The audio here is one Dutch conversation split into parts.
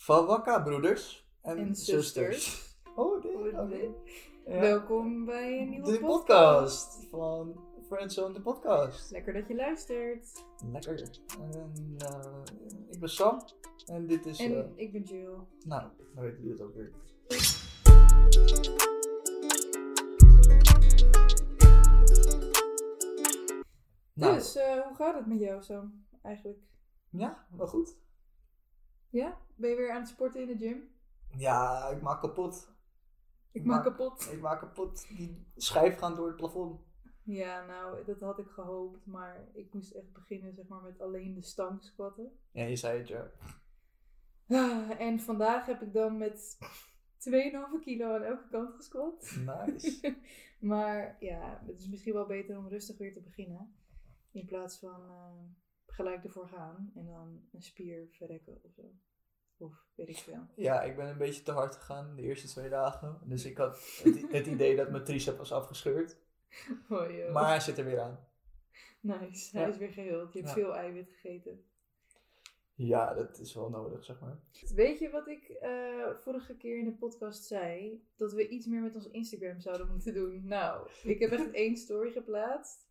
Van Wakka, broeders en, En zusters. zusters. Oh, dit. Oh, dit. Ja. Welkom bij een nieuwe De podcast. podcast van Friendzone, de podcast. Lekker dat je luistert. Lekker. En, eh, ik ben Sam. En dit is... En eh, ik ben Jill. nou, dan weten jullie het ook weer. Nou, Dus, eh, hoe gaat het met jou, Sam? Eigenlijk. ja, wel goed. Ja? Ben je weer aan het sporten in de gym? Ja, ik maak kapot. Ik maak kapot. Ik maak kapot. Die schijf gaan door het plafond. Ja, nou, dat had ik gehoopt. Maar ik moest echt beginnen, zeg maar, met alleen de stang squatten. Ja, je zei het, ja. Ah, En vandaag heb ik dan met 2,5 kilo aan elke kant gesquat. Nice. maar ja, het is misschien wel beter om rustig weer te beginnen. In plaats van eh, gelijk ervoor gaan en dan een spier verrekken of zo. Of weet ik veel. Ja, ik ben een beetje te hard gegaan de eerste twee dagen. Dus ik had het, het idee dat mijn tricep was afgescheurd. Oh, joh. Maar hij zit er weer aan. Nice, hij Ja. is weer geheeld. Je hebt Ja. veel eiwit gegeten. Ja, dat is wel nodig, zeg maar. Weet je wat ik eh, vorige keer in de podcast zei? Dat we iets meer met ons Instagram zouden moeten doen. Nou, ik heb echt één story geplaatst.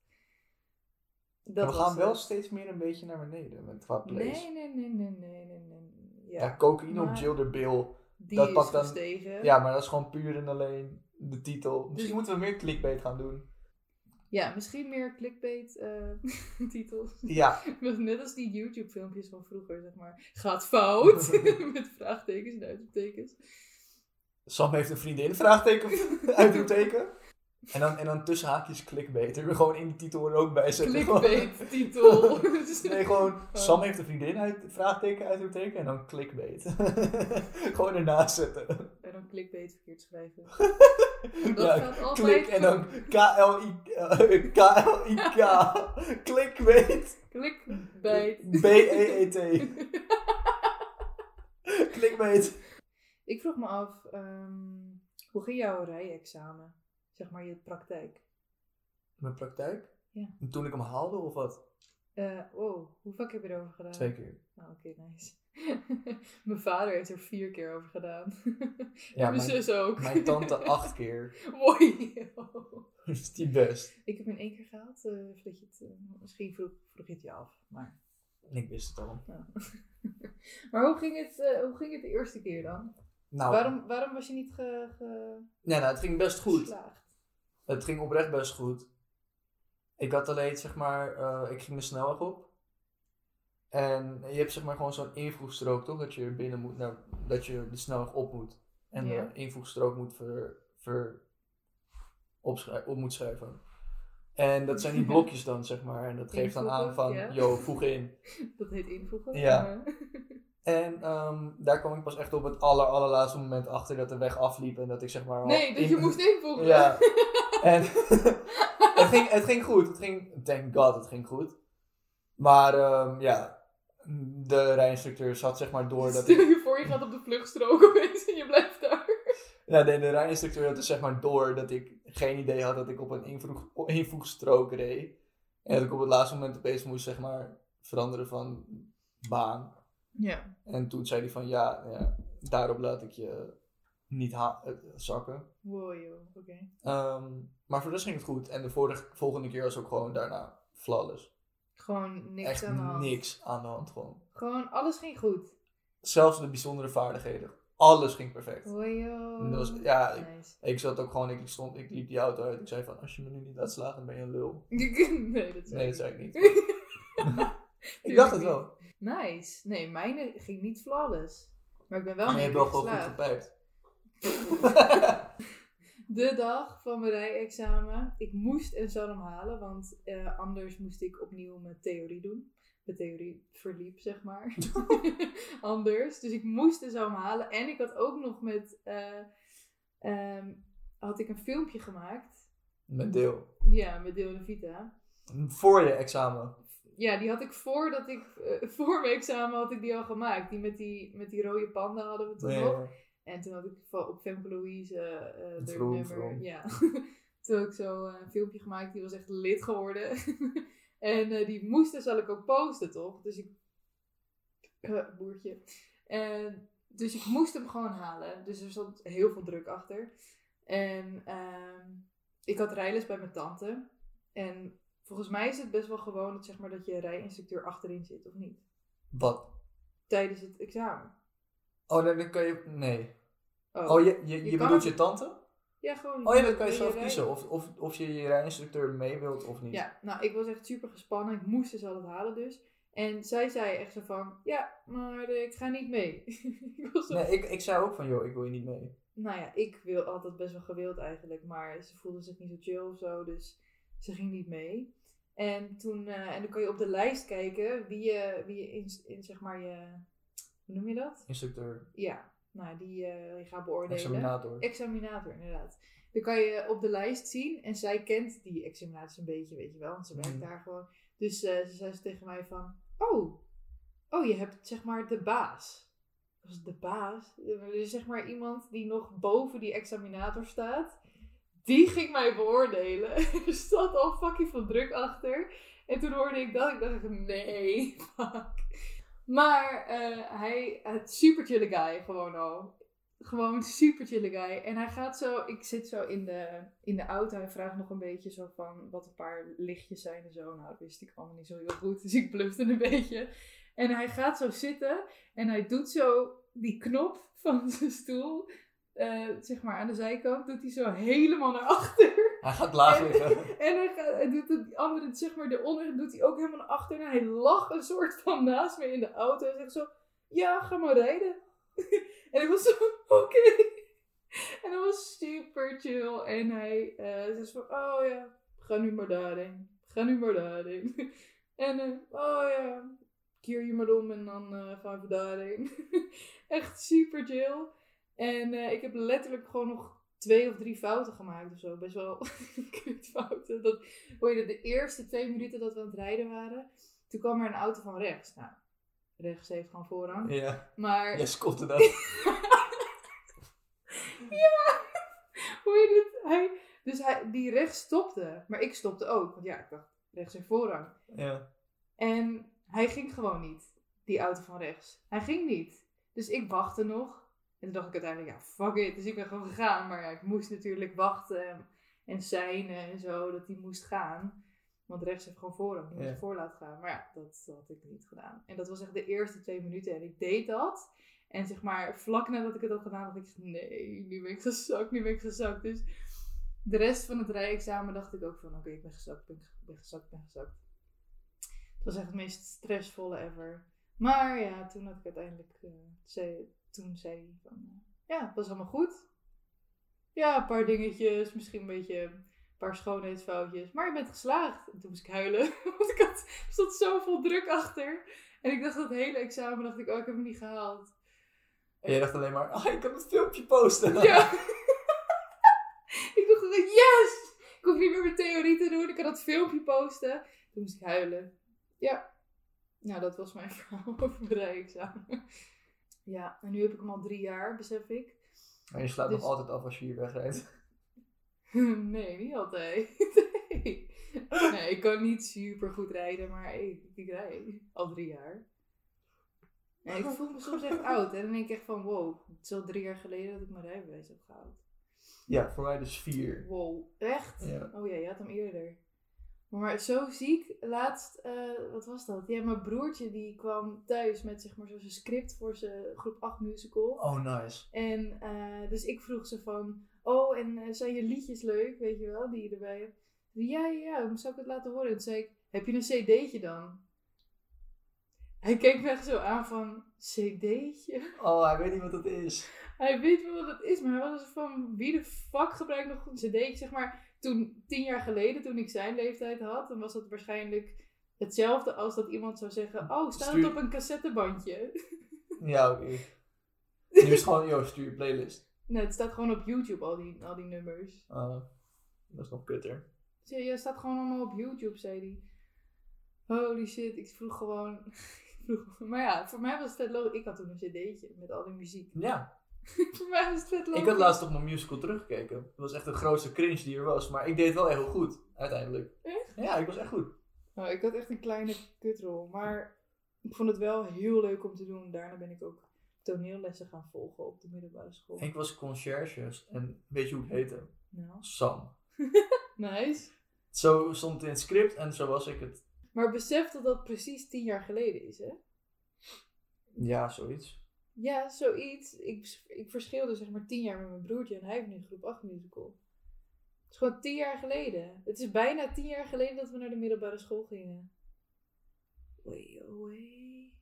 Dat we gaan wel het. steeds meer een beetje naar beneden met qua plays. Nee, nee, nee, nee, nee, nee, nee. Ja, Ja, cocaïne op Jill de Bill. die dat is pakt dan- gestegen. Ja, maar dat is gewoon puur en alleen de titel. Misschien Dus- moeten we meer clickbait gaan doen. Ja, misschien meer clickbait eh, titels. Ja, Net als die YouTube filmpjes van vroeger, zeg maar. Gaat fout. Met vraagtekens en uitroeptekens. Sam heeft een vriendin, vraagteken, uitroepteken. En dan, en dan tussen haakjes clickbait. Er gewoon in de titel er ook bij zetten. Clickbait titel. Nee, gewoon Sam heeft een vriendin, uit, vraagteken, uitroepteken. En dan clickbait. gewoon ernaast zetten. En dan clickbait verkeerd schrijven. Dat Ja, gaat altijd klik en dan K-L-I-K. Clickbait. Clickbait. B-E-E-T. Clickbait. Ik vroeg me af, ehm, hoe ging jouw rijexamen? Zeg maar je praktijk. Mijn praktijk? Ja. Toen ik hem haalde of wat? Eh wow, hoe vaak heb je erover gedaan? Twee keer. Oh, Oké, nice. Mijn vader heeft er vier keer over gedaan. Ja, mijn mijn, zus ook. mijn tante acht keer. Mooi. is die best. Ik heb hem in één keer gehaald. eh, voordat je het, eh, misschien vroeg, vroeg je het je af. Maar, Ik wist het al. ja. maar hoe, ging het, hoe ging het de eerste keer dan? Nou, Waarom, waarom was je niet ge, ge- ja, nou, het ging best goed. geslaagd? Het ging oprecht best goed. Ik had alleen, zeg maar, eh, ik ging de snelweg op. En je hebt zeg maar gewoon zo'n invoegstrook, toch? Dat je binnen moet, nou, dat je de snelweg op moet. En de invoegstrook moet ver, ver op moet schrijven. En dat zijn die blokjes dan, zeg maar. En dat geeft dan aan van, ja. yo, voeg in. Dat heet invoegen. Ja. Eh, En ehm, daar kwam ik pas echt op het aller, allerlaatste moment achter dat de weg afliep. En dat ik zeg maar... nee, dat je moest invoegen. Ja. En het, ging, het ging goed. Het ging, thank god, het ging goed. Maar ehm, ja, de rijinstructeur zat zeg maar door dat Stel ik... je voor, je gaat op de vluchtstrook opeens en je blijft daar. Ja, de, de rijinstructeur had dus zeg maar door dat ik geen idee had dat ik op een invoeg, invoegstrook reed. En dat ik op het laatste moment opeens moest zeg maar veranderen van baan. Ja. En toen zei hij van ja, ja daarop laat ik je niet ha- eh, zakken. Wow, joh. Oké. Ehm, maar voor de rest ging het goed. En de vorige, volgende keer was ook gewoon daarna flawless. Gewoon niks Echt aan de hand. niks aan de hand gewoon. Gewoon, alles ging goed. Zelfs de bijzondere vaardigheden. Alles ging perfect. Wow, joh. Was- ja, ik, Nice. ik zat ook gewoon, ik, stond, ik liep die auto uit. Ik zei van, als je me nu niet laat slagen, dan ben je een lul. nee, dat zei Nee, ik dat zei ik niet. Ik dacht het wel. Nice. Nee, mijne ging niet flawless. Maar ik ben wel Maar je hebt wel gewoon goed gepijpt. De dag van mijn rijexamen. Ik moest een examen halen, want eh, anders moest ik opnieuw mijn theorie doen. Mijn theorie verliep, zeg maar. anders. Dus ik moest een examen halen. En ik had ook nog met... eh, ehm, had ik een filmpje gemaakt. Met deel. Ja, met Deel de Vita. Voor je examen. Ja, die had ik voordat ik... eh, voor mijn examen had ik die al gemaakt. Die met die, met die rode panda hadden we toen Nee, nog. En toen had ik op Femke Louise eh de nummer. vroom. Ja. toen had ik zo eh, een filmpje gemaakt, die was echt lid geworden. en eh, die moest, zal ik ook posten, toch? Dus ik. eh, boertje. En dus ik moest hem gewoon halen. Dus er stond heel veel druk achter. En ehm, ik had rijles bij mijn tante. En volgens mij is het best wel gewoon dat, zeg maar, dat je rijinstructeur achterin zit, of niet? Wat? Tijdens het examen. Oh, nee, dan kan je... Nee. Oh, Oh, je, je, je, bedoelt je tante? ja, gewoon. Oh ja, dat kan je zelf rijden? kiezen. Of, of, of je je rijinstructeur mee wilt of niet. Ja, nou, ik was echt super gespannen. Ik moest dus al het halen dus. En zij zei echt zo van, ja, maar eh, ik ga niet mee. ik was zo Nee, ik, ik zei ook van, joh, ik wil je niet mee. Nou ja, ik wil altijd best wel gewild eigenlijk, maar ze voelde zich niet zo chill of zo, dus ze ging niet mee. En toen, eh, en dan kan je op de lijst kijken wie je, wie je in, in zeg maar je, hoe noem je dat? Instructeur, Ja, nou die je gaat beoordelen. examinator. Examinator, inderdaad. Dan kan je op de lijst zien en zij kent die examinaties een beetje, weet je wel, want ze werkt Mhm. daar gewoon. Dus eh, ze zei ze tegen mij van, oh, oh je hebt zeg maar de baas. Was de baas? Dus zeg maar iemand die nog boven die examinator staat. Die ging mij beoordelen. er zat al fucking veel druk achter. En toen hoorde ik dat. Ik dacht, nee, fuck. Maar eh, hij, het super chille guy gewoon al. Gewoon super chille guy. En hij gaat zo, ik zit zo in de, in de auto. Hij vraagt nog een beetje zo van wat een paar lichtjes zijn en zo. Nou, dat wist ik allemaal niet zo heel goed. Dus ik blufte een beetje. En hij gaat zo zitten. En hij doet zo die knop van zijn stoel. Eh, zeg maar aan de zijkant. Doet hij zo helemaal naar achter. Hij gaat laag liggen. En hij, gaat, doet het andere, zeg maar, de onder doet hij ook helemaal naar achter. En hij lag een soort van naast me in de auto. En zegt zo, ja, ga maar rijden. en ik was zo, oké. En dat was super chill. En hij eh zei van, oh ja, ga nu maar daarheen. Ga nu maar daarheen. en, eh, oh ja, keer je maar om en dan eh gaan we daarheen. Echt super chill. En eh, ik heb letterlijk gewoon nog twee of drie fouten gemaakt of zo. Best wel kutfouten. Dat, hoor je, de eerste twee minuten dat we aan het rijden waren, toen kwam er een auto van rechts. Nou, rechts heeft gewoon voorrang. Ja, Maar jij scotte dat. hoe je dit? Hij, dus hij, die rechts stopte. Maar ik stopte ook. Want ja, ik dacht, rechts heeft voorrang. Ja. En hij ging gewoon niet. Die auto van rechts. Hij ging niet. Dus ik wachtte nog. En toen dacht ik uiteindelijk, ja, fuck it. Dus ik ben gewoon gegaan. Maar ja, ik moest natuurlijk wachten en seinen en zo, dat hij moest gaan. Want rechts heeft gewoon voorrang. Die moest Ja. voor laten gaan. Maar ja, dat had ik niet gedaan. En dat was echt de eerste twee minuten. En ik deed dat. En zeg maar, vlak nadat ik het had gedaan, dacht ik, nee, nu ben ik gezakt, nu ben ik gezakt. Dus de rest van het rijexamen dacht ik ook van, oké, ik ben gezakt, ik ben, ben gezakt, ik ben gezakt. Het was echt het meest stressvolle ever. Maar ja, toen had ik uiteindelijk, zei, toen zei hij van, eh, ja, het was allemaal goed. Ja, een paar dingetjes, misschien een beetje, een paar schoonheidsfoutjes. Maar je bent geslaagd. En toen moest ik huilen, want ik had, er stond zoveel druk achter. En ik dacht dat hele examen, dacht ik, oh, ik heb hem niet gehaald. En jij dacht alleen maar, ah, ik kan het filmpje posten. Ja. ik dacht yes! Ik hoef niet meer mijn theorie te doen. Ik kan dat filmpje posten. Toen moest ik huilen. Ja. Nou, dat was mijn verhaal over mijn rijexamen. Ja, en nu heb ik hem al drie jaar, besef ik. Maar je slaat Dus- nog altijd af als je hier wegrijdt. Nee, niet altijd. Nee. nee, ik kan niet super goed rijden, maar ik, ik rijd al drie jaar. En ik voel me soms echt oud. En dan denk ik echt van, wow, het is al drie jaar geleden dat ik mijn rijbewijs heb gehaald. Ja, voor mij dus vier. Wow, echt? Ja. Oh ja, je had hem eerder. Maar zo ziek, laatst, eh, wat was dat? Ja, mijn broertje die kwam thuis met zeg maar zo'n script voor zijn groep 8 musical. Oh, nice. En eh, dus ik vroeg ze van, oh, en eh, zijn je liedjes leuk, weet je wel, die je erbij hebt? Ja, ja, ja, zou ik het laten horen? En toen zei ik, heb je een cd'tje dan? Hij keek me echt zo aan van, cd'tje? Oh, hij weet niet wat dat is. Hij weet wel wat het is, maar hij was van, wie de fuck gebruikt nog een cd'tje? Zeg maar, toen, tien jaar geleden, toen ik zijn leeftijd had, dan was dat waarschijnlijk hetzelfde als dat iemand zou zeggen, oh, staat het op een cassettebandje? Ja, oké. Nu is het gewoon, joh, stuur je playlist. nee, het staat gewoon op YouTube, al die, al die nummers. Ah, dat is nog kutter. Ja, jij staat gewoon allemaal op YouTube, zei hij. Holy shit, ik vroeg gewoon. maar ja, voor mij was het vet logisch. Ik had toen een cd'tje met al die muziek. Ja, voor mij was het vet logisch. ik had laatst op mijn musical teruggekeken. Het was echt de grootste cringe die er was, maar ik deed het wel heel goed, uiteindelijk. Echt? Ja, ik was echt goed. Nou, ik had echt een kleine kutrol. Maar ik vond het wel heel leuk om te doen. Daarna ben ik ook toneellessen gaan volgen op de middelbare school. Ik was conciërge en weet je hoe het heette? Nou, Sam. nice. Zo stond het in het script en zo was ik het. Maar besef dat dat precies tien jaar geleden is, hè? Ja, zoiets. Ja, zoiets. Ik, ik verschilde zeg maar tien jaar met mijn broertje en hij heeft nu een groep 8 musical. Het is gewoon tien jaar geleden. Het is bijna tien jaar geleden dat we naar de middelbare school gingen. Oh wee.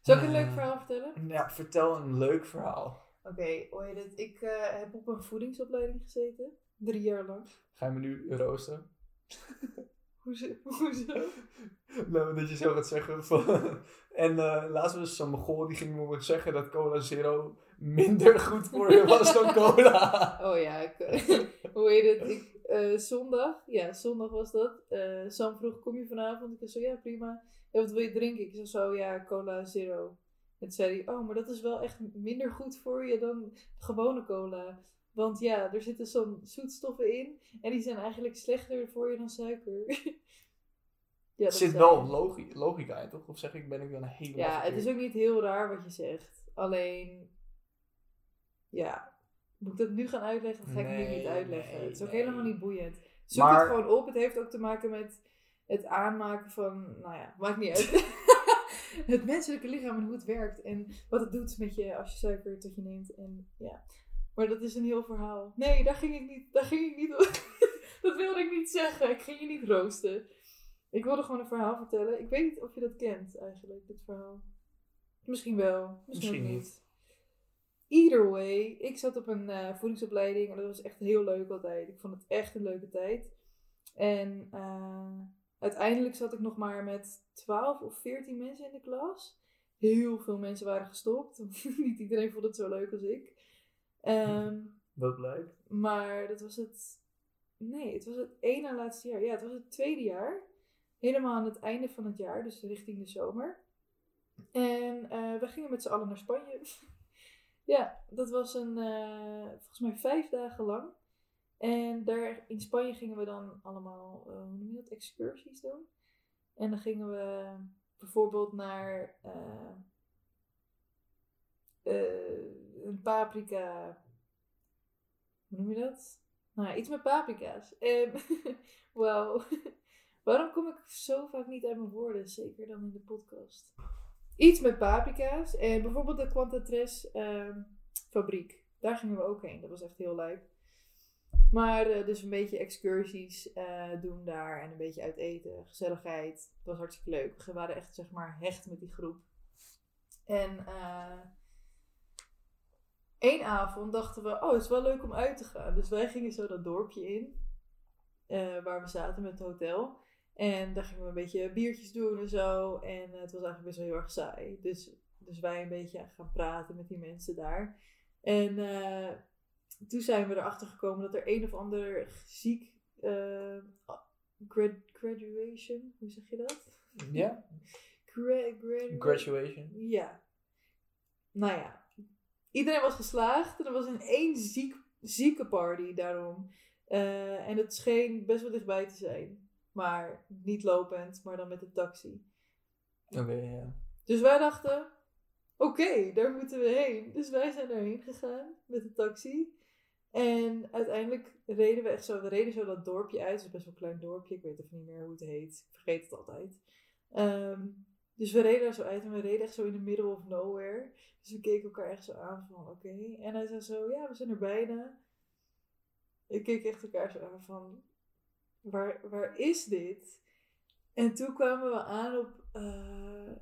Zal ik een leuk Eh. verhaal vertellen? Ja, vertel een leuk verhaal. Oké, heet het? Ik eh, heb op een voedingsopleiding gezeten. Drie jaar lang. Ga je me nu roosten? Hoezo? Hoezo? Nou, dat je zo gaat zeggen van... En eh, laatst was zo'n mogol die ging me zeggen dat Cola Zero minder goed voor je was dan cola. Oh ja, ik, hoe heet het? Ik, eh, zondag, ja, zondag was dat. Eh, Sam vroeg, kom je vanavond? Ik zei zo, ja, prima. Ja, wat wil je drinken? Ik zei zo, ja, cola zero. En toen zei hij, oh, maar dat is wel echt minder goed voor je dan gewone cola. Want ja, er zitten zo'n zoetstoffen in. En die zijn eigenlijk slechter voor je dan suiker. ja, Er zit wel logi logica in, toch? Of zeg ik, ben ik dan helemaal Ja, het is ook niet heel raar wat je zegt. Alleen, ja, moet ik dat nu gaan uitleggen? Dat ga ik nu Nee, niet uitleggen. nee, het is ook nee. helemaal niet boeiend. Zoek Maar- het gewoon op. Het heeft ook te maken met het aanmaken van, nou ja, maakt niet uit. het menselijke lichaam en hoe het werkt. En wat het doet met je als je suiker tot je neemt. En ja, maar dat is een heel verhaal. Nee, daar ging ik niet, daar ging ik niet dat wilde ik niet zeggen. Ik ging je niet roosten. Ik wilde gewoon een verhaal vertellen. Ik weet niet of je dat kent eigenlijk, dit verhaal. Misschien wel, misschien, Misschien ook niet. niet. Either way, ik zat op een eh, voedingsopleiding en dat was echt heel leuk altijd. Ik vond het echt een leuke tijd. En eh, uiteindelijk zat ik nog maar met 12 of 14 mensen in de klas. Heel veel mensen waren gestopt. niet iedereen vond het zo leuk als ik. Ehm, Dat blijkt. maar dat was het. Nee, het was het ene laatste jaar. Ja, het was het tweede jaar. Helemaal aan het einde van het jaar, dus richting de zomer. En eh, we gingen met z'n allen naar Spanje. ja, dat was een, eh, volgens mij vijf dagen lang. En daar in Spanje gingen we dan allemaal, eh, hoe noem je dat, excursies doen. En dan gingen we bijvoorbeeld naar een paprika hoe noem je dat? Nou, iets met paprika's. En, wauw. Waarom kom ik zo vaak niet uit mijn woorden? Zeker dan in de podcast. Iets met paprika's. En bijvoorbeeld de Quantatres ehm fabriek. Daar gingen we ook heen. Dat was echt heel leuk. Maar eh, dus een beetje excursies eh, doen daar. En een beetje uit eten. Gezelligheid. Het was hartstikke leuk. We waren echt zeg maar hecht met die groep. En... Eén avond dachten we, oh, het is wel leuk om uit te gaan. Dus wij gingen zo dat dorpje in, eh, waar we zaten met het hotel. En daar gingen we een beetje biertjes doen en zo. En eh, het was eigenlijk best wel heel erg saai. Dus, dus wij een beetje gaan praten met die mensen daar. En eh, toen zijn we erachter gekomen dat er een of ander ziek grad- graduation, hoe zeg je dat? Ja? Gra- gradu- Graduation. ja. Nou ja. Iedereen was geslaagd. En er was een één ziek, zieke party daarom. Eh, en het scheen best wel dichtbij te zijn. Maar niet lopend, maar dan met de taxi. Oké, ja. Dus wij dachten, oké, daar moeten we heen. Dus wij zijn daarheen gegaan met de taxi. En uiteindelijk reden we echt zo, we reden zo dat dorpje uit. Het is best wel een klein dorpje, ik weet even niet meer hoe het heet. Ik vergeet het altijd. Ehm, dus we reden daar zo uit en we reden echt zo in the middle of nowhere. Dus we keken elkaar echt zo aan van, oké. En hij zei zo, ja, we zijn er bijna. Ik keek echt elkaar zo aan van, waar, waar is dit? En toen kwamen we aan op, eh,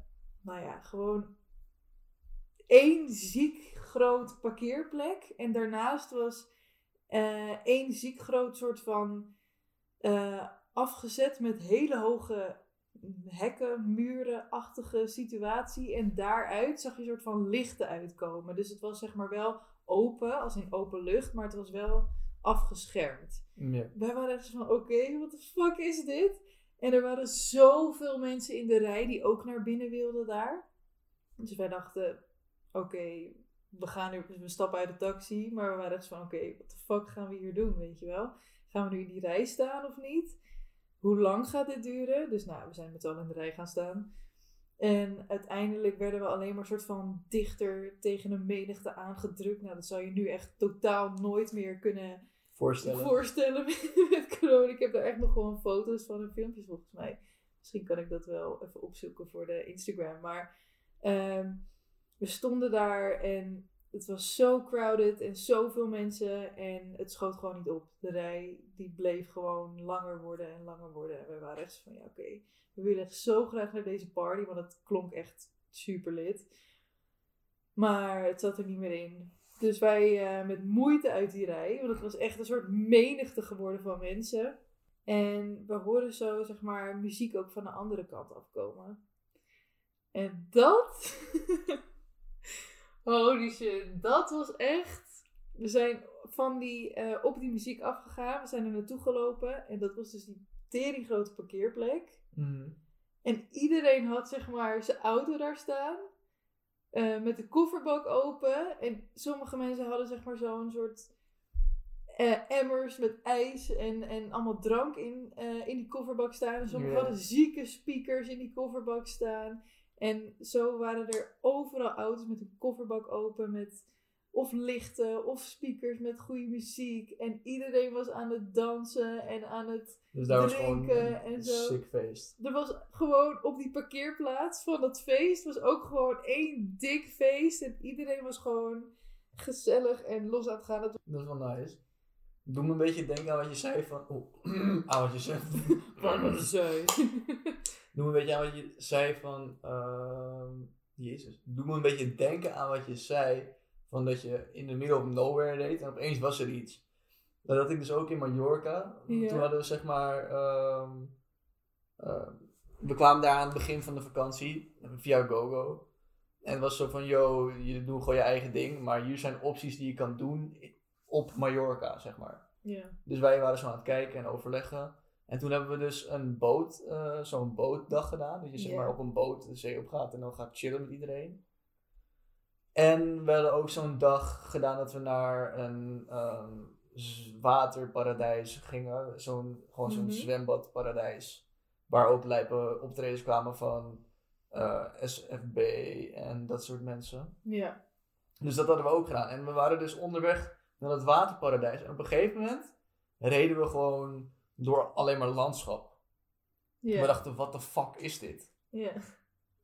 nou ja, gewoon één ziek groot parkeerplek. En daarnaast was eh, één ziek groot soort van eh, afgezet met hele hoge hekken, muren-achtige situatie. En daaruit zag je een soort van lichten uitkomen. Dus het was zeg maar wel open, als in open lucht, maar het was wel afgeschermd ja. wij waren echt van, oké, wat de fuck is dit? En er waren zoveel mensen in de rij die ook naar binnen wilden daar. Dus wij dachten, oké, we gaan nu, we stappen uit de taxi. Maar we waren echt van, oké, wat de fuck gaan we hier doen, weet je wel? Gaan we nu in die rij staan of niet? Hoe lang gaat dit duren? Dus nou, we zijn met z'n allen in de rij gaan staan. En uiteindelijk werden we alleen maar soort van dichter tegen een menigte aangedrukt. Nou, dat zou je nu echt totaal nooit meer kunnen Voorstellen. voorstellen met, met corona. Ik heb daar echt nog gewoon foto's van en filmpjes volgens mij. Misschien kan ik dat wel even opzoeken voor de Instagram. Maar ehm, we stonden daar en het was zo crowded en zoveel mensen. En het schoot gewoon niet op. De rij die bleef gewoon langer worden en langer worden. En we waren echt van ja oké, we willen echt zo graag naar deze party. Want het klonk echt super lit. Maar het zat er niet meer in. Dus wij eh, met moeite uit die rij. Want het was echt een soort menigte geworden van mensen. En we hoorden zo, zeg maar, muziek ook van de andere kant afkomen. En dat... Holy shit, dat was echt... We zijn van die, eh, op die muziek afgegaan. We zijn er naartoe gelopen. En dat was dus die tering grote parkeerplek. Mhm. En iedereen had, zeg maar, zijn auto daar staan. eh, met de kofferbak open. En sommige mensen hadden, zeg maar, zo'n soort eh, emmers met ijs en, en allemaal drank in, in die kofferbak staan. En sommigen hadden zieke speakers in die kofferbak staan. En zo waren er overal auto's met een kofferbak open met of lichten of speakers met goede muziek. En iedereen was aan het dansen en aan het Dus daar was gewoon Drinken een en zo. sick feest. er was gewoon op die parkeerplaats van dat feest was ook gewoon één dik feest. En iedereen was gewoon gezellig en los aan het gaan. Dat is wel nice. Doe me een beetje denken aan wat je zei van... Oh, aan wat je zei. was zo. Doe me een beetje aan wat je zei van... ehm, Jezus. Doe me een beetje denken aan wat je zei. Van dat je in de middle of nowhere deed. En opeens was er iets. Dat had ik dus ook in Mallorca. Ja. Toen hadden we zeg maar... ehm, ehm, we kwamen daar aan het begin van de vakantie. Via GoGo. En het was zo van... Yo, je doet gewoon je eigen ding. Maar hier zijn opties die je kan doen op Mallorca, zeg maar. Ja. Dus wij waren zo aan het kijken en overleggen. En toen hebben we dus een boot, eh, zo'n bootdag gedaan. Dat je zeg maar op een boot de zee op gaat en dan gaat chillen met iedereen. En we hadden ook zo'n dag gedaan dat we naar een ehm, waterparadijs gingen. Zo'n, gewoon zo'n Mhm. zwembadparadijs. Waar ook lijpe optredens kwamen van eh, SFB en dat soort mensen. Ja. Dus dat hadden we ook gedaan. En we waren dus onderweg naar het waterparadijs. En op een gegeven moment reden we gewoon door alleen maar landschap. We dachten, wat de fuck is dit?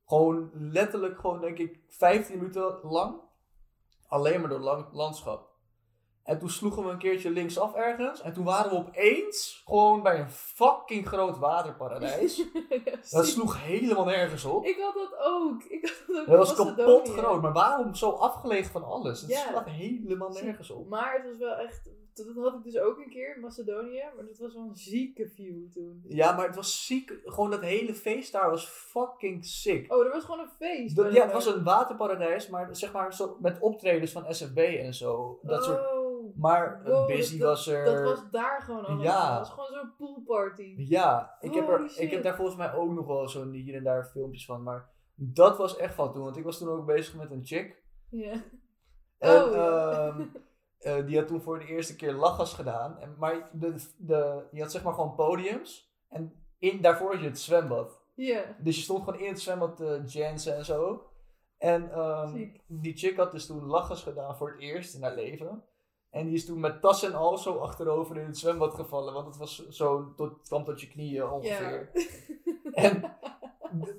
Gewoon letterlijk, gewoon denk ik, 15 minuten lang. Alleen maar door lang- landschap. En toen sloegen we een keertje linksaf ergens. En toen waren we opeens gewoon bij een fucking groot waterparadijs. Dat sloeg helemaal nergens op. Ik had dat ook. Ik had dat ook Dat was kapot groot. Maar waarom zo afgelegen van alles? Het Ja. slaat helemaal nergens op. Maar het was wel echt... Dat had ik dus ook een keer in Macedonië. Maar dat was wel een zieke view toen. Ja, maar het was ziek. Gewoon dat hele feest daar was fucking sick. Oh, er was gewoon een feest. Dat- ja, het was een waterparadijs, maar zeg maar zo, met optredens van SFB en zo. Dat soort. Oh, Maar wow, Busy dat- was er. Dat was daar gewoon allemaal. Ja. Dat was gewoon zo'n poolparty. Ja, ik heb, er, ik heb daar volgens mij ook nog wel zo'n hier en daar filmpjes van. Maar dat was echt van toen. Want ik was toen ook bezig met een chick. Ja. En Oh, ja. ehm, eh, die had toen voor de eerste keer lachgas gedaan. En, maar de, de, die had zeg maar gewoon podiums. En in, daarvoor had je het zwembad. Ja. Dus je stond gewoon in het zwembad te jansen en zo. En ehm, die chick had dus toen lachgas gedaan voor het eerst in haar leven. En die is toen met tas en al zo achterover in het zwembad gevallen. Want het was zo tot, kwam tot je knieën ongeveer. Ja. En,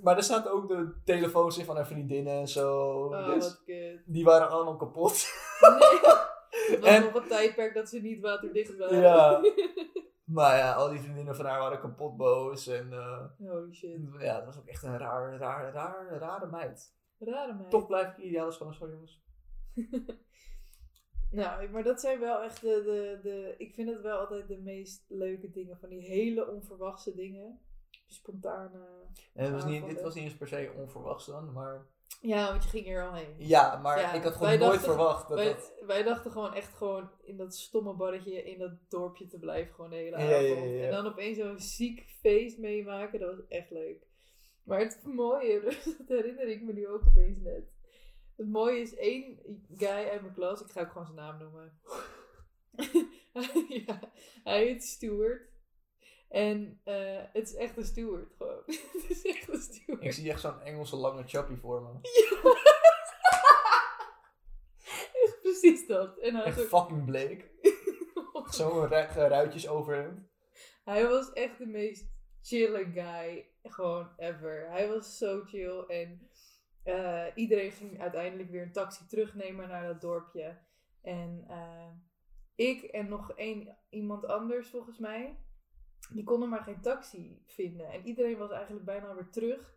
maar er zaten ook de telefoons in van haar vriendinnen en zo. Oh, dus wat kut. die waren allemaal kapot. Nee. Het was En- nog een tijdperk dat ze niet waterdicht waren. Ja. Maar ja, al die vriendinnen van haar waren kapot boos. En eh, Holy shit. ja, het was ook echt een raar, raar, raar, rare meid. Rare meid. Toch blijf ik ideaal schoon, zo jongens. Nou, maar dat zijn wel echt de, de, de... Ik vind het wel altijd de meest leuke dingen. Van die hele onverwachte dingen. Spontane... En het was niet, dit was niet eens per se onverwachts dan, maar... Ja, want je ging er al heen. Ja, maar Ja, ik had gewoon nooit dachten- verwacht dat wij, dat... wij dachten gewoon echt gewoon in dat stomme barretje in dat dorpje te blijven. Gewoon de hele avond. ja, ja, ja. En dan opeens zo'n ziek feest meemaken. Dat was echt leuk. Maar het mooie, dat herinner ik me nu ook opeens net. Het mooie is één guy uit mijn klas. Ik ga ook gewoon zijn naam noemen. ja, hij heet Stuart. En eh, het is echt een steward gewoon. het is echt een steward. Ik zie echt zo'n Engelse lange chappie voor me. Echt precies dat. En hij, Echt fucking bleek. Zo'n ru- ruitjes over hem. hij was echt de meest chille guy. Gewoon ever. Hij was zo chill. En eh, iedereen ging uiteindelijk weer een taxi terugnemen naar dat dorpje. En eh, ik en nog één iemand anders volgens mij. Die konden maar geen taxi vinden. En iedereen was eigenlijk bijna weer terug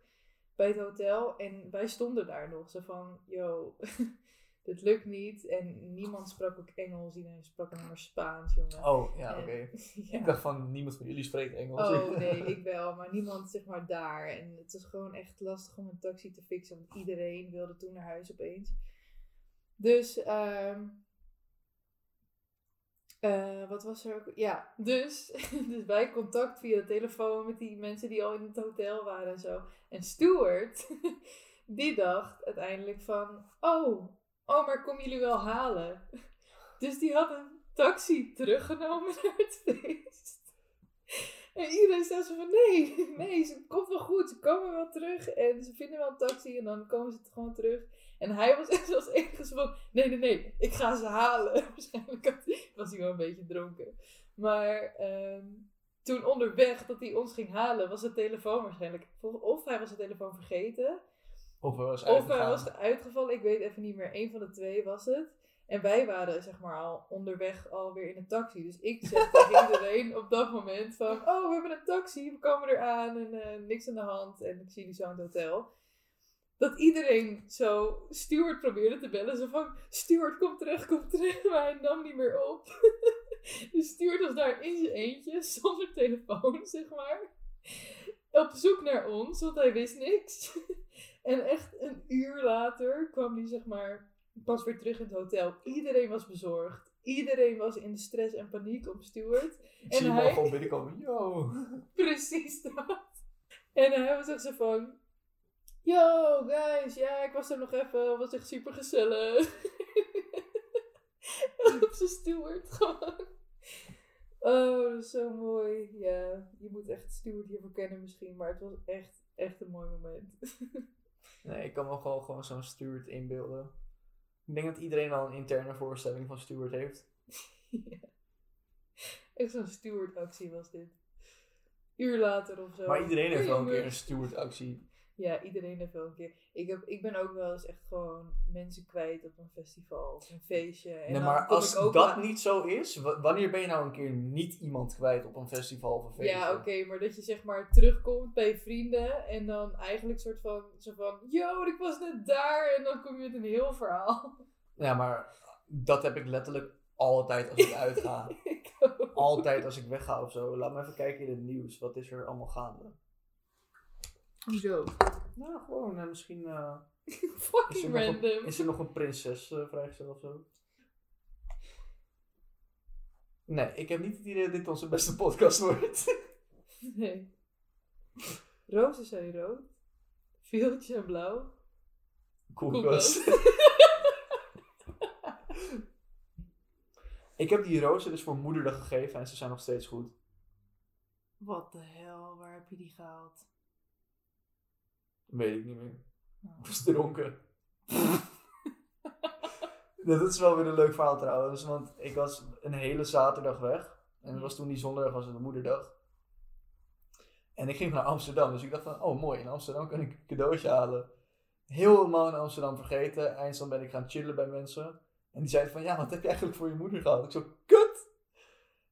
bij het hotel. En wij stonden daar nog. Zo van, yo, dit lukt niet. En niemand sprak ook Engels. Iedereen sprak alleen maar Spaans, jongen. Oh, ja, oké. ja. Ik dacht van, niemand van jullie spreekt Engels. Oh nee, ik wel, maar niemand zeg maar daar. En het was gewoon echt lastig om een taxi te fixen, want iedereen wilde toen naar huis opeens. Dus, eh, wat was er ook? Ja, dus, dus wij contact via de telefoon met die mensen die al in het hotel waren en zo. En Stuart, die dacht uiteindelijk van, oh, oh, maar kom jullie wel halen? Dus die had een taxi teruggenomen naar het feest. En iedereen zei zo van, nee, nee, ze komt wel goed, ze komen wel terug. En ze vinden wel een taxi en dan komen ze gewoon terug. En hij was echt als enige nee, nee, nee, ik ga ze halen. Waarschijnlijk was hij wel een beetje dronken. Maar ehm, toen onderweg dat hij ons ging halen, was de telefoon waarschijnlijk... Of hij was de telefoon vergeten, Of was of hij was uitgevallen, ik weet even niet meer. Een van de twee was het. En wij waren zeg maar al onderweg alweer in een taxi. Dus ik zeg tegen iedereen op dat moment van... Oh, we hebben een taxi, we komen eraan en eh, niks aan de hand. En ik zie jullie zo aan het hotel. Dat iedereen zo Stuart probeerde te bellen. Zo van, Stuart, kom terug, kom terug. Maar hij nam niet meer op. dus Stuart was daar in zijn eentje, zonder telefoon, zeg maar. Op zoek naar ons, want hij wist niks. En echt een uur later kwam hij zeg maar pas weer terug in het hotel. Iedereen was bezorgd. Iedereen was in de stress en paniek om Stuart. Ik zie en hem hij- al gewoon binnenkomen. Yo. Precies dat. En hij was echt zo van... Yo, guys, ja, ik was er nog even. Het was echt super gezellig. Op zijn Stuart gewoon. Oh, dat is zo mooi. Ja, je moet echt Stuart hiervoor kennen misschien. Maar het was echt, echt een mooi moment. Nee, ik kan me gewoon, gewoon zo'n Stuart inbeelden. Ik denk dat iedereen al een interne voorstelling van Stuart heeft. Ja. Echt zo'n Stuart-actie was dit. Uur later of zo. Maar iedereen heeft wel een keer een. Stuart-actie. Ja, iedereen heeft wel een keer. Ik, heb, ik ben ook wel eens echt gewoon mensen kwijt op een festival of een feestje. En Nee, maar als dat niet zo is, wa- wanneer ben je nou een keer niet iemand kwijt op een festival of een feestje? Ja, oké, maar dat je zeg maar terugkomt bij vrienden en dan eigenlijk soort van, zo van, yo, ik was net daar en dan kom je met een heel verhaal. Ja, maar dat heb ik letterlijk altijd als ik uitga. ik altijd als ik wegga of zo. Laat me even kijken in het nieuws. Wat is er allemaal gaande? Hoezo? Nou, gewoon eh, misschien... eh, is, er Fucking nog random. een, is er nog een prinses eh vrijgesteld of zo? Nee, ik heb niet het idee dat dit onze beste podcast wordt. Nee. Rozen zijn rood. Veeltjes zijn blauw. Koelkast. ik heb die rozen dus voor moederdag gegeven en ze zijn nog steeds goed. Wat de hel, waar heb je die gehaald? Weet ik niet meer. Oh. Ik was dronken. Ja, dat is wel weer een leuk verhaal trouwens, want ik was een hele zaterdag weg. En het was toen die zondag was het de moederdag. En ik ging naar Amsterdam, dus ik dacht van, oh mooi, in Amsterdam kan ik een cadeautje halen. Helemaal in Amsterdam vergeten. Eindstand ben ik gaan chillen bij mensen. En die zeiden van, ja, wat heb je eigenlijk voor je moeder gehad? Ik zo, kut!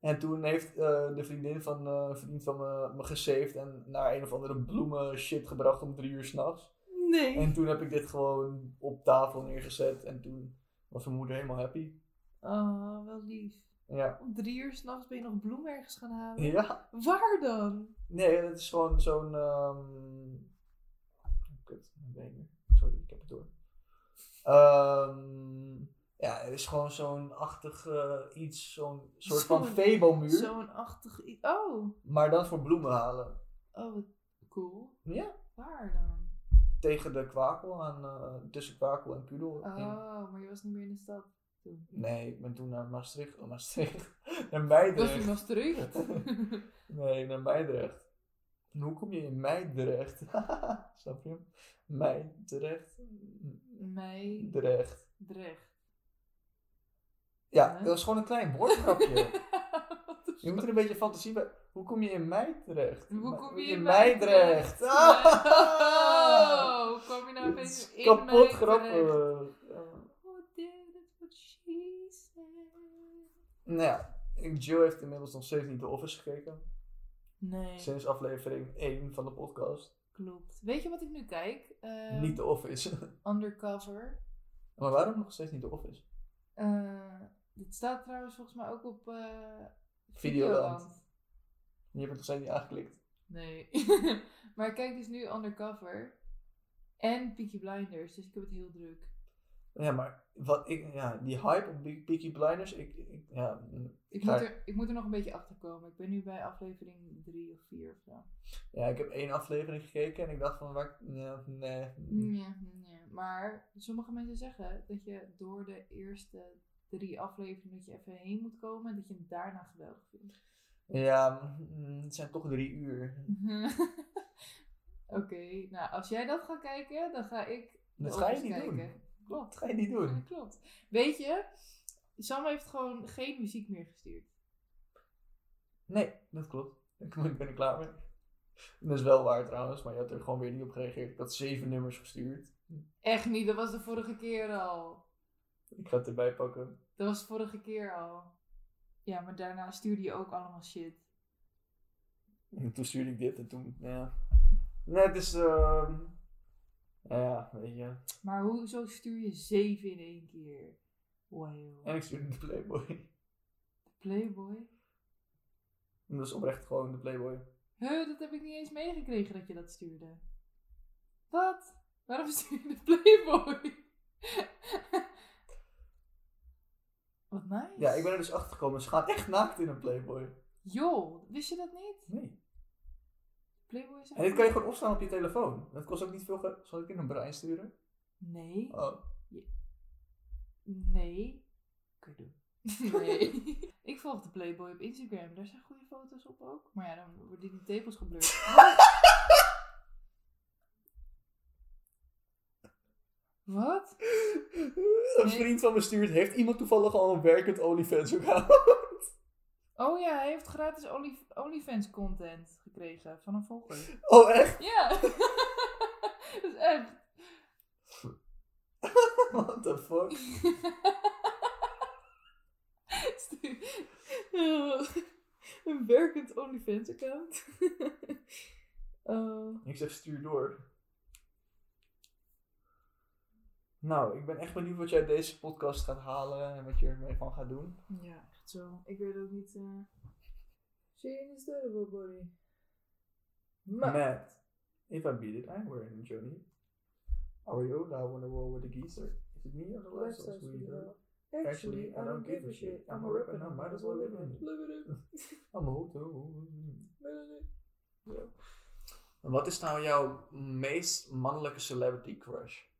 En toen heeft eh, de vriendin van een vriend van me, me gesaved en naar een of andere bloemen shit gebracht om drie uur s'nachts. Nee. En toen heb ik dit gewoon op tafel neergezet en toen was mijn moeder helemaal happy. Oh, wel lief. Ja. Om drie uur s'nachts ben je nog bloemen ergens gaan halen? Ja. Waar dan? Nee, het is gewoon zo'n. ehm Kut, dat. Sorry, ik heb het door. Ehm, het is gewoon zo'n achtig eh, iets, zo'n soort van Febo-muur. Zo'n achtig... i- Oh. Maar dan voor bloemen halen. Oh, wat cool. Ja. Waar dan? Tegen de kwakel aan, eh, tussen kwakel en kudel. in. Oh, maar je was niet meer in de stad toen. Nee, ik ben toen naar Maastricht. Oh, Maastricht. naar Dat was in Meidrecht. Maastricht. Nee, naar Meidrecht. En Hoe kom je in Meidrecht? Snap je? Meidrecht. Mei, Drecht. Ja, dat is gewoon een klein the Je moet er een beetje fantasie bij. Hoe kom je in Meidrecht? Hoe Me- kom je in in Meidrecht? Meidrecht? Oh, hoe kom je nou opeens in kapot grappig. What she said? Nou ja, Jill heeft inmiddels nog steeds niet The Office gekeken. Nee, Sinds aflevering 1 van de podcast. klopt. Weet je wat ik nu kijk? Eh, niet The Office. Undercover. maar waarom nog steeds niet The Office? Eh, dit staat trouwens volgens mij ook op eh Videoland. Je hebt het nog steeds niet aangeklikt. Nee. maar ik kijk dus nu Undercover. En Peaky Blinders, dus ik heb het heel druk. Ja, maar wat ik, ja, die hype op Pe- Peaky Blinders, ik, ik ja, mm, Ik ga- moet, er, ik moet er nog een beetje achter komen. Ik ben nu bij aflevering 3 of 4 of zo. ja, ik heb één aflevering gekeken en ik dacht van, waar, nee. Ja, ja. Maar sommige mensen zeggen dat je door de eerste drie afleveringen dat je even heen moet komen en dat je het daarna geweldig vindt. Ja, mm, het zijn toch drie uur. Oké, nou als jij dat gaat kijken, dan ga ik. Dat ga je niet doen. kijken. Klopt. Dat ga je niet doen. Ja, klopt. Weet je, Sam heeft gewoon geen muziek meer gestuurd. Nee, dat klopt. Ik ben er klaar mee. Dat is wel waar trouwens, maar je had er gewoon weer niet op gereageerd. Ik had zeven nummers gestuurd. Echt niet, dat was de vorige keer al. Ik ga het erbij pakken. Dat was de vorige keer al. Ja, maar daarna stuurde je ook allemaal shit. En toen stuurde ik dit en toen, ja. Nee, het is, ehm ja, weet je. Maar hoezo stuur je zeven in één keer? Wow. En ik stuurde de Playboy. Playboy? En dat is oprecht gewoon de Playboy. Huh, dat heb ik niet eens meegekregen dat je dat stuurde. Wat? Waarom stuur je de Playboy? Wat nice. Ja, ik ben er dus achter gekomen. Ze gaan echt naakt in een Playboy. Joh, wist je dat niet? Nee. Playboy is echt... En dit kan je gewoon opslaan op je telefoon. Dat kost ook niet veel geld. Zal ik in een brein sturen? Nee. Oh. Nee. Kun je doen. Nee. ik volg de Playboy op Instagram. Daar zijn goede foto's op ook. Maar ja, dan worden die tepels geblurred. Wat? Een Nee. vriend van me stuurt, heeft iemand toevallig al een werkend OnlyFans account? Oh ja, hij heeft gratis Only- OnlyFans content gekregen van een volger. Oh echt? Ja. Dat is echt. What the fuck? een werkend OnlyFans account. Oh. Ik zeg stuur door. Nou, ik ben echt benieuwd wat jij uit deze podcast gaat halen en wat je ermee van gaat doen. Ja, echt zo. Ik weet ook niet. She is terrible body. Maar. Matt, if I beat it, I'm wearing a Johnny. How are you? Now I wanna roll with the geezer. Is it me or the last of? Actually, I don't give a shit. I'm a rapper now, might as well live in it. I'm a hoto. En Wat is nou jouw meest mannelijke celebrity crush?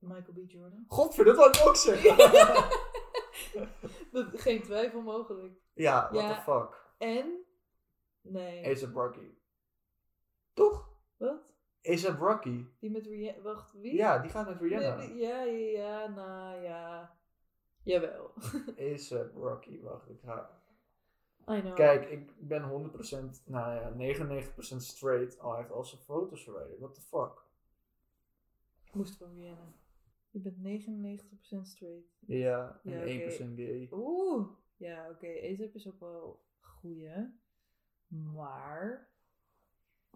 Michael B. Jordan. Godver, dat wou ik ook zeggen! Dat, geen twijfel mogelijk. ja, what Ja. the fuck. En? Nee. A$AP Rocky. Toch? Wat? A$AP Rocky. Die met Rihanna. Wacht, wie? Ja, die gaat met Rihanna. Nee, ja, ja, ja, nou ja. Jawel. A$AP Rocky, wacht, ik ga... I know. Kijk, ik ben 100%, nou ja, 99% straight. Oh, hij heeft al zijn foto's verwijderd. What the fuck? Ik moest van Rihanna. Je bent 99% straight. Ja, en Ja, 1% gay. Oeh. Ja, oké. ASAP is ook wel goeie. Maar...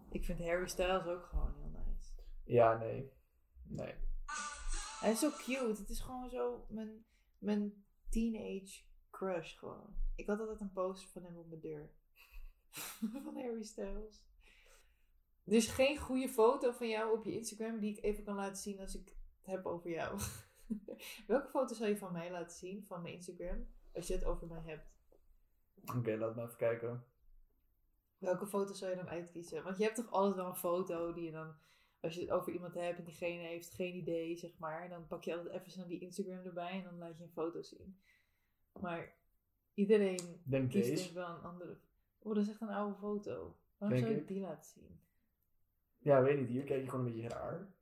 Ik vind Harry Styles ook gewoon heel nice. Ja, nee. Nee. Hij is zo cute. Het is gewoon zo mijn, mijn teenage crush gewoon. Ik had altijd een poster van hem op mijn deur. van Harry Styles. Er is geen goede foto van jou op je Instagram die ik even kan laten zien als ik heb over jou. Welke foto zou je van mij laten zien, van mijn Instagram, als je het over mij hebt? Oké, laat me even kijken. Welke foto zou je dan uitkiezen? Want je hebt toch altijd wel een foto die je dan, als je het over iemand hebt en diegene heeft geen idee, zeg maar, dan pak je altijd even snel die Instagram erbij en dan laat je een foto zien. Maar Iedereen Denk kiest deze. denk ik wel een andere... Oh, dat is echt een oude foto. Waarom Denk zou ik. die laten zien? Ja, weet niet. Hier kijk je gewoon een beetje raar.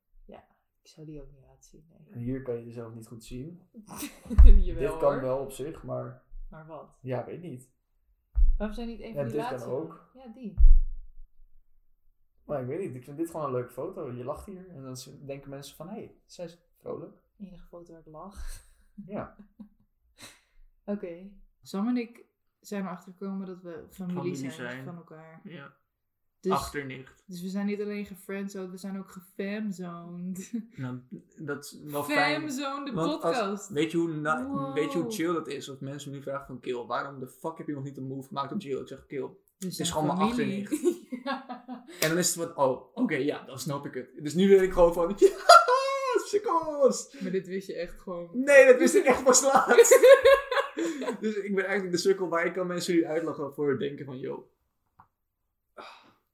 Ik zou die ook niet laten zien, En hier kan je jezelf niet goed zien. Jawel, Dit kan hoor. wel op zich, maar Maar wat? ja, weet niet. Waarom zijn niet een Ja, dit kan ook. Ja, die. Maar ik weet niet. Ik vind dit gewoon een leuke foto. Je lacht hier en dan denken mensen van, hé, hey, zij is vrolijk. Enige foto waar ik lach. Ja. Oké. Sam en ik zijn erachter gekomen dat we familie, Familie zijn, zijn. van elkaar. Ja. Dus, Achternicht. dus we zijn niet alleen gefriendzoned, we zijn ook gefamzoned. Nou, dat is wel fijn. Famzoned, de als- podcast. Weet je, hoe na- Wow. weet je hoe chill dat is? Als mensen me nu vragen van Kill, waarom de fuck heb je nog niet een move gemaakt op Jill? Ik zeg Kill. We is gewoon mijn ja. En dan is het van, oh, oké, ja, dan snap ik het. Dus nu weet ik gewoon van, ja, sukkels! Maar dit wist je echt gewoon. Nee, dat wist ik echt pas laatst. dus ik ben eigenlijk de sukkel, maar ik kan mensen nu uitlachen voor het denken van, yo.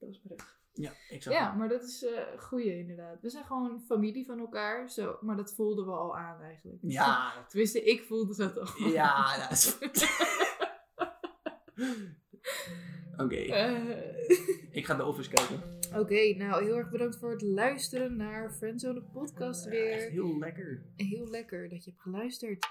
Dat bericht. Ja, ik zag Ja, het. maar dat is eh goeie inderdaad. We zijn gewoon familie van elkaar, zo, maar dat voelden we al aan eigenlijk. Ja, Tenminste, ik voelde dat al. ja, dat is... Oké, Eh, ik ga de Office kijken. Oké, nou heel erg bedankt voor het luisteren naar Friendzone podcast Ja, weer. echt heel lekker. Heel lekker dat je hebt geluisterd.